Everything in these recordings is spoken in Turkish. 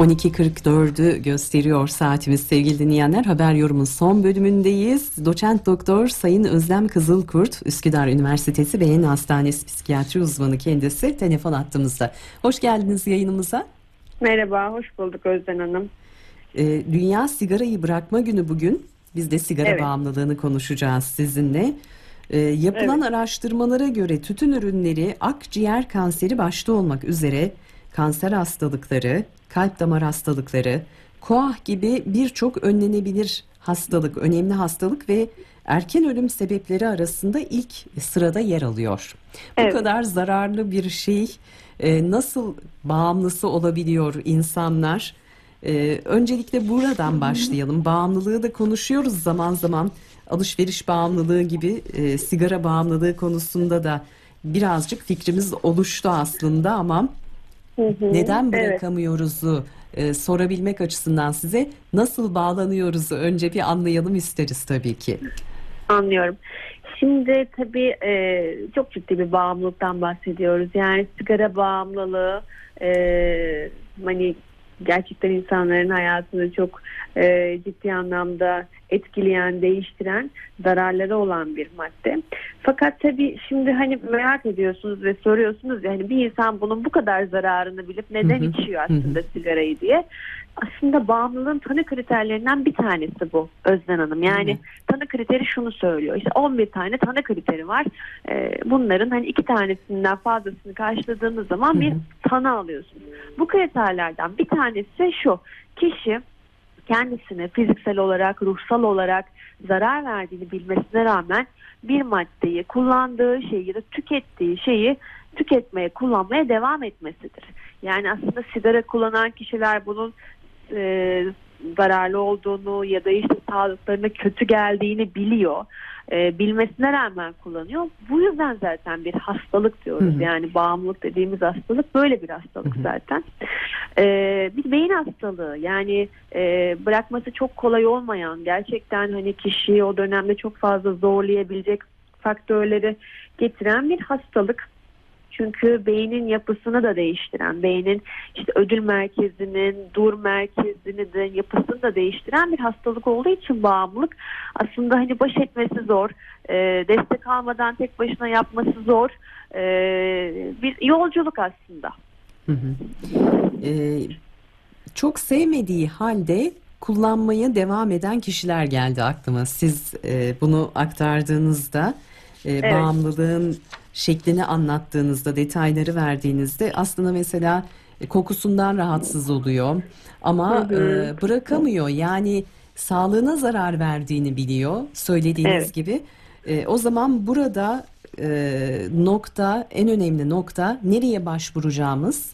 12.44'ü gösteriyor saatimiz sevgili dinleyenler. Haber yorumun son bölümündeyiz. Doçent Doktor Sayın Özlem Kızılkurt, Üsküdar Üniversitesi Beyin Hastanesi Psikiyatri uzmanı kendisi telefon attığımızda. Hoş geldiniz yayınımıza. Merhaba, hoş bulduk Özden Hanım. Ee, Dünya Sigarayı Bırakma Günü bugün. Biz de sigara evet. bağımlılığını konuşacağız sizinle. Ee, yapılan evet. araştırmalara göre tütün ürünleri akciğer kanseri başta olmak üzere kanser hastalıkları, kalp damar hastalıkları, koah gibi birçok önlenebilir hastalık, önemli hastalık ve erken ölüm sebepleri arasında ilk sırada yer alıyor. Evet. Bu kadar zararlı bir şey e, nasıl bağımlısı olabiliyor insanlar? E, öncelikle buradan başlayalım. Bağımlılığı da konuşuyoruz zaman zaman. Alışveriş bağımlılığı gibi e, sigara bağımlılığı konusunda da birazcık fikrimiz oluştu aslında ama neden bırakamıyoruzu evet. sorabilmek açısından size nasıl bağlanıyoruzu önce bir anlayalım isteriz tabii ki. Anlıyorum. Şimdi tabii e, çok ciddi bir bağımlılıktan bahsediyoruz. Yani sigara bağımlılığı e, hani gerçekten insanların hayatını çok e, ciddi anlamda etkileyen, değiştiren zararları olan bir madde. Fakat tabii şimdi hani merak ediyorsunuz ve soruyorsunuz yani bir insan bunun bu kadar zararını bilip neden içiyor aslında sigarayı diye. Aslında bağımlılığın tanı kriterlerinden bir tanesi bu Özden Hanım. Yani tanı kriteri şunu söylüyor. İşte 11 tane tanı kriteri var. Ee, bunların hani iki tanesinden fazlasını karşıladığınız zaman bir tanı alıyorsunuz. Bu kriterlerden bir tanesi şu. Kişi kendisine fiziksel olarak, ruhsal olarak zarar verdiğini bilmesine rağmen bir maddeyi kullandığı şeyi ya da tükettiği şeyi tüketmeye, kullanmaya devam etmesidir. Yani aslında sigara kullanan kişiler bunun e, zararlı olduğunu ya da işte sağlıklarına kötü geldiğini biliyor. E, bilmesine rağmen kullanıyor. Bu yüzden zaten bir hastalık diyoruz. Hı hı. Yani bağımlılık dediğimiz hastalık böyle bir hastalık hı hı. zaten. E, bir beyin hastalığı yani e, bırakması çok kolay olmayan gerçekten hani kişiyi o dönemde çok fazla zorlayabilecek faktörleri getiren bir hastalık. Çünkü beynin yapısını da değiştiren, beynin işte ödül merkezinin, dur merkezini de yapısını da değiştiren bir hastalık olduğu için bağımlılık aslında hani baş etmesi zor, e, destek almadan tek başına yapması zor e, bir yolculuk aslında. Hı hı. Ee, çok sevmediği halde kullanmaya devam eden kişiler geldi aklıma. Siz e, bunu aktardığınızda e, evet. bağımlılığın şeklini anlattığınızda, detayları verdiğinizde aslında mesela e, kokusundan rahatsız oluyor ama e, bırakamıyor. Yani sağlığına zarar verdiğini biliyor söylediğiniz evet. gibi. E, o zaman burada e, nokta en önemli nokta nereye başvuracağımız,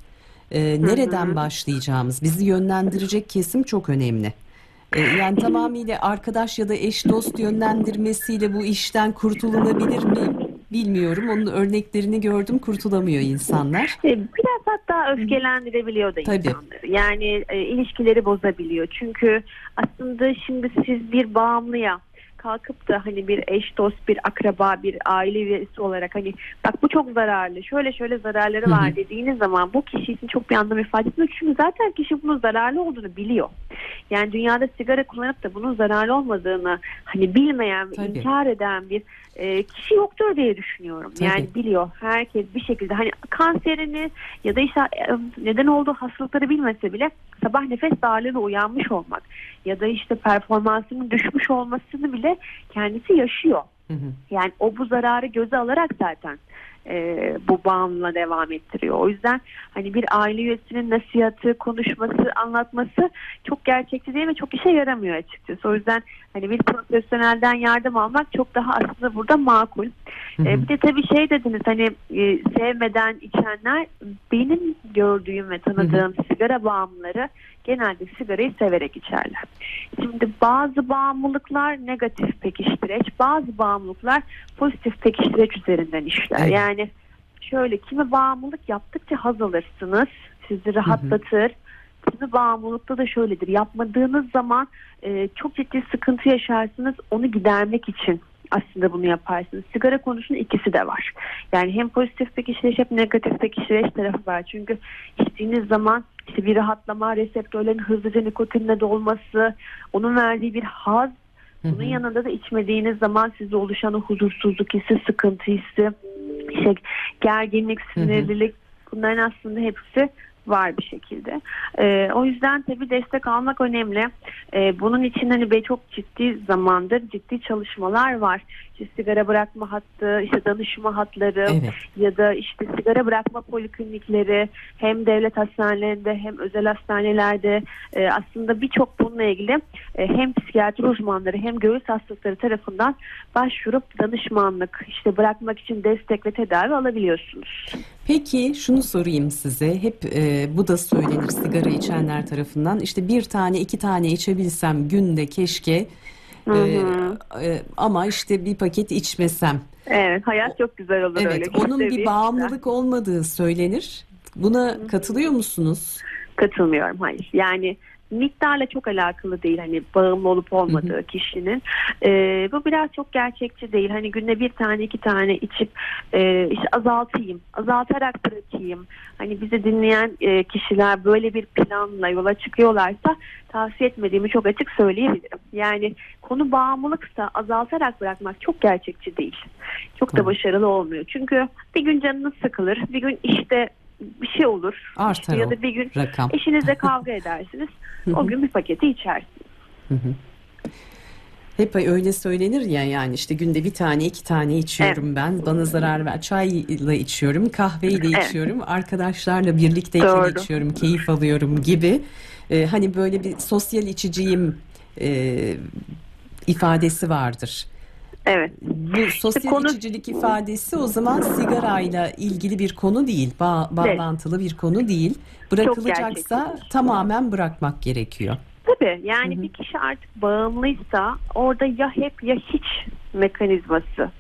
e, nereden başlayacağımız bizi yönlendirecek kesim çok önemli. E, yani tamamıyla arkadaş ya da eş dost yönlendirmesiyle bu işten kurtulunabilir mi? Bilmiyorum. Onun örneklerini gördüm kurtulamıyor insanlar. E, biraz hatta öfkelendirebiliyor da Tabii. insanları. Yani e, ilişkileri bozabiliyor. Çünkü aslında şimdi siz bir bağımlıya kalkıp da hani bir eş dost bir akraba bir aile üyesi olarak hani bak bu çok zararlı şöyle şöyle zararları var dediğiniz zaman bu kişi için çok bir anlam ifade etmiyor. Çünkü zaten kişi bunun zararlı olduğunu biliyor. Yani dünyada sigara kullanıp da bunun zararlı olmadığını hani bilmeyen ve inkar eden bir e, kişi yoktur diye düşünüyorum. Tabii. Yani biliyor herkes bir şekilde hani kanserini ya da işte e, neden olduğu hastalıkları bilmese bile sabah nefes darlığına uyanmış olmak ya da işte performansının düşmüş olmasını bile kendisi yaşıyor. Hı hı. Yani o bu zararı göze alarak zaten e, bu bağımlılığa devam ettiriyor. O yüzden hani bir aile üyesinin nasihatı, konuşması, anlatması çok gerçekçi değil ve çok işe yaramıyor açıkçası. O yüzden hani bir profesyonelden yardım almak çok daha aslında burada makul. Hı hı. E, bir de tabii şey dediniz hani e, sevmeden içenler benim gördüğüm ve tanıdığım hı. sigara bağımlıları genelde sigarayı severek içerler. Şimdi bazı bağımlılıklar negatif pekiştireç, bazı bağımlılıklar pozitif pekiştireç üzerinden işler. Evet. Yani şöyle kimi bağımlılık yaptıkça haz alırsınız, sizi rahatlatır. Hı hı. Kimi bağımlılıkta da şöyledir. Yapmadığınız zaman e, çok ciddi sıkıntı yaşarsınız. Onu gidermek için aslında bunu yaparsınız. Sigara konusunun ikisi de var. Yani hem pozitif pekişleyiş hem negatif pekişleyiş tarafı var. Çünkü içtiğiniz zaman işte bir rahatlama, reseptörlerin hızlıca nikotinle dolması, onun verdiği bir haz. Bunun yanında da içmediğiniz zaman sizde oluşan o huzursuzluk hissi, sıkıntı hissi, işte gerginlik, sinirlilik bunların aslında hepsi var bir şekilde. Ee, o yüzden tabii destek almak önemli. Ee, bunun için hani çok ciddi zamandır ciddi çalışmalar var. İşte sigara bırakma hattı, işte danışma hatları Evet. ya da işte sigara bırakma poliklinikleri hem devlet hastanelerinde hem özel hastanelerde e, aslında birçok bununla ilgili e, hem psikiyatri uzmanları hem göğüs hastalıkları tarafından başvurup danışmanlık işte bırakmak için destek ve tedavi alabiliyorsunuz. Peki şunu sorayım size. Hep e, bu da söylenir sigara içenler tarafından. İşte bir tane iki tane içebilsem günde keşke. Hı E, hı. e, ama işte bir paket içmesem. Evet hayat çok güzel olur öyle. Evet, onun Günde bir bağımlılık olmadığı söylenir. Buna katılıyor musunuz? Katılmıyorum hayır. Yani miktarla çok alakalı değil hani bağımlı olup olmadığı kişinin. Ee, bu biraz çok gerçekçi değil. Hani günde bir tane iki tane içip e, işte azaltayım, azaltarak bırakayım. Hani bizi dinleyen e, kişiler böyle bir planla yola çıkıyorlarsa tavsiye etmediğimi çok açık söyleyebilirim. Yani konu bağımlılıksa azaltarak bırakmak çok gerçekçi değil. Çok da başarılı olmuyor. Çünkü bir gün canınız sıkılır, bir gün işte bir şey olur. Artar ya o da bir gün rakam. Eşinizle kavga edersiniz. O gün bir paketi içersiniz. Hep öyle söylenir ya yani işte günde bir tane iki tane içiyorum ben bana zarar ver çayla içiyorum kahveyle Evet. içiyorum arkadaşlarla birlikteyken içiyorum keyif alıyorum gibi Ee, hani böyle bir sosyal içiciyim e, ifadesi vardır. Evet. Bu sosyal konu- içicilik ifadesi o zaman sigarayla ilgili bir konu değil, ba- bağlantılı bir konu değil. Bırakılacaksa tamamen bırakmak gerekiyor. Tabii yani Hı hı. bir kişi artık bağımlıysa orada ya hep ya hiç mekanizması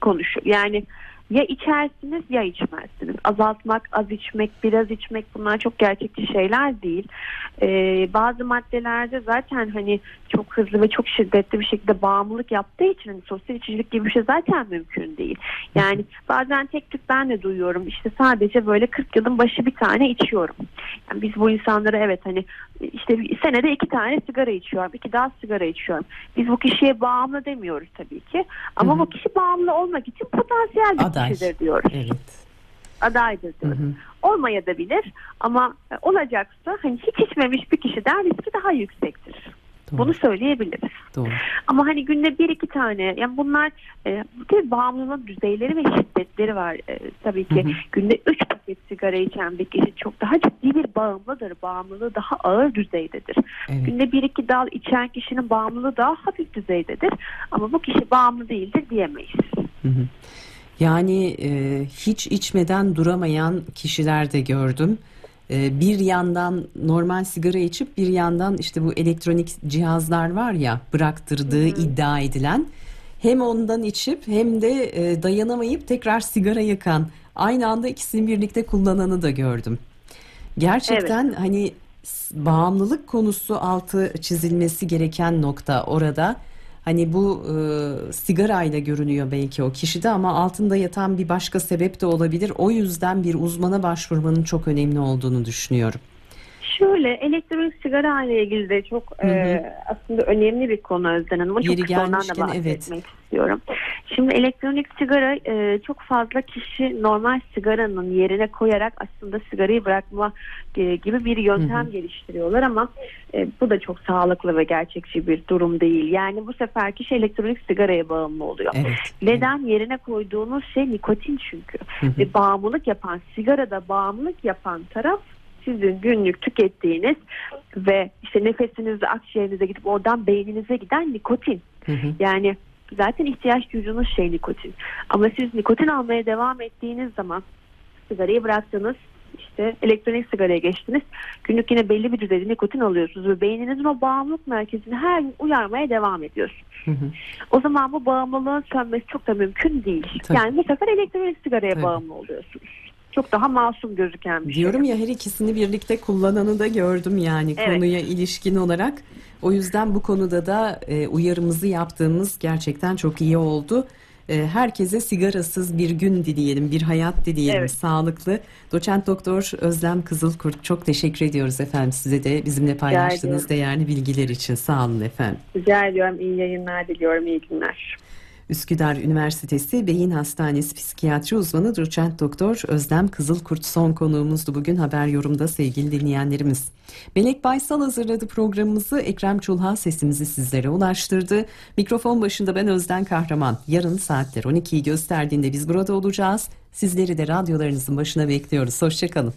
konuşuyor. Yani ya içersiniz ya içmezsiniz. Azaltmak, az içmek, biraz içmek bunlar çok gerçekçi şeyler değil. Ee, bazı maddelerde zaten hani çok hızlı ve çok şiddetli bir şekilde bağımlılık yaptığı için hani sosyal içicilik gibi bir şey zaten mümkün değil. Yani bazen tek tük ben de duyuyorum işte sadece böyle 40 yılın başı bir tane içiyorum. Yani biz bu insanlara evet hani işte senede iki tane sigara içiyorum, iki daha sigara içiyorum. Biz bu kişiye bağımlı demiyoruz tabii ki. Ama Hı hı. bu kişi bağımlı olmak için potansiyel bir Aday. Kişidir diyoruz. Evet. Adaydır Hı diyoruz. hı. Olmayabilir ama e, olacaksa hani hiç içmemiş bir kişiden riski daha yüksektir. Doğru. Bunu söyleyebiliriz. Doğru. Ama hani günde bir iki tane yani bunlar e, bir bağımlılığın düzeyleri ve şiddetleri var. E, tabii ki Hı hı. günde üç paket sigara içen bir kişi çok daha ciddi bir bağımlıdır. Bağımlılığı daha ağır düzeydedir. Evet. Günde bir iki dal içen kişinin bağımlılığı daha hafif düzeydedir. Ama bu kişi bağımlı değildir diyemeyiz. Hı hı. Yani e, hiç içmeden duramayan kişiler de gördüm. E, bir yandan normal sigara içip bir yandan işte bu elektronik cihazlar var ya bıraktırdığı iddia edilen hem ondan içip hem de e, dayanamayıp tekrar sigara yakan aynı anda ikisini birlikte kullananı da gördüm. Gerçekten hani s- bağımlılık konusu altı çizilmesi gereken nokta orada. Hani bu e, sigarayla görünüyor belki o kişide ama altında yatan bir başka sebep de olabilir. O yüzden bir uzmana başvurmanın çok önemli olduğunu düşünüyorum. Şöyle elektronik sigara ile ilgili de çok Hı hı. e, aslında önemli bir konu Özden Hanım. Çok Yeri kısa ondan da gelmişken evet. istiyorum. Şimdi elektronik sigara e, çok fazla kişi normal sigaranın yerine koyarak aslında sigarayı bırakma e, gibi bir yöntem Hı hı. geliştiriyorlar ama e, bu da çok sağlıklı ve gerçekçi bir durum değil. Yani bu sefer kişi elektronik sigaraya bağımlı oluyor. Evet. Neden yerine koyduğunuz şey nikotin çünkü. Hı hı. Ve bağımlılık yapan, sigarada bağımlılık yapan taraf sizin günlük tükettiğiniz ve işte nefesinizle akciğerinize gidip oradan beyninize giden nikotin. Hı hı. Yani zaten ihtiyaç duyduğunuz şey nikotin. Ama siz nikotin almaya devam ettiğiniz zaman sigarayı bıraktınız, işte elektronik sigaraya geçtiniz. Günlük yine belli bir düzeyde nikotin alıyorsunuz ve beyninizin o bağımlılık merkezini her gün uyarmaya devam ediyorsunuz. Hı hı. O zaman bu bağımlılığın sönmesi çok da mümkün değil. Tabii. Yani bu sefer elektronik sigaraya Tabii. bağımlı oluyorsunuz. Çok daha masum gözüken bir Diyorum şey. ya her ikisini birlikte kullananı da gördüm yani Evet. konuya ilişkin olarak. O yüzden bu konuda da e, uyarımızı yaptığımız gerçekten çok iyi oldu. E, herkese sigarasız bir gün dileyelim, bir hayat dileyelim, Evet. sağlıklı. Doçent Doktor Özlem Kızılkurt çok teşekkür ediyoruz efendim size de bizimle paylaştığınız değerli bilgiler için. Sağ olun efendim. Rica ediyorum. iyi yayınlar diliyorum. iyi günler. Üsküdar Üniversitesi Beyin Hastanesi Psikiyatri Uzmanı Doçent Doktor Özlem Kızılkurt son konuğumuzdu bugün haber yorumda sevgili dinleyenlerimiz. Melek Baysal hazırladı programımızı. Ekrem Çulha sesimizi sizlere ulaştırdı. Mikrofon başında ben Özden Kahraman. Yarın saatler 12'yi gösterdiğinde biz burada olacağız. Sizleri de radyolarınızın başına bekliyoruz. Hoşçakalın.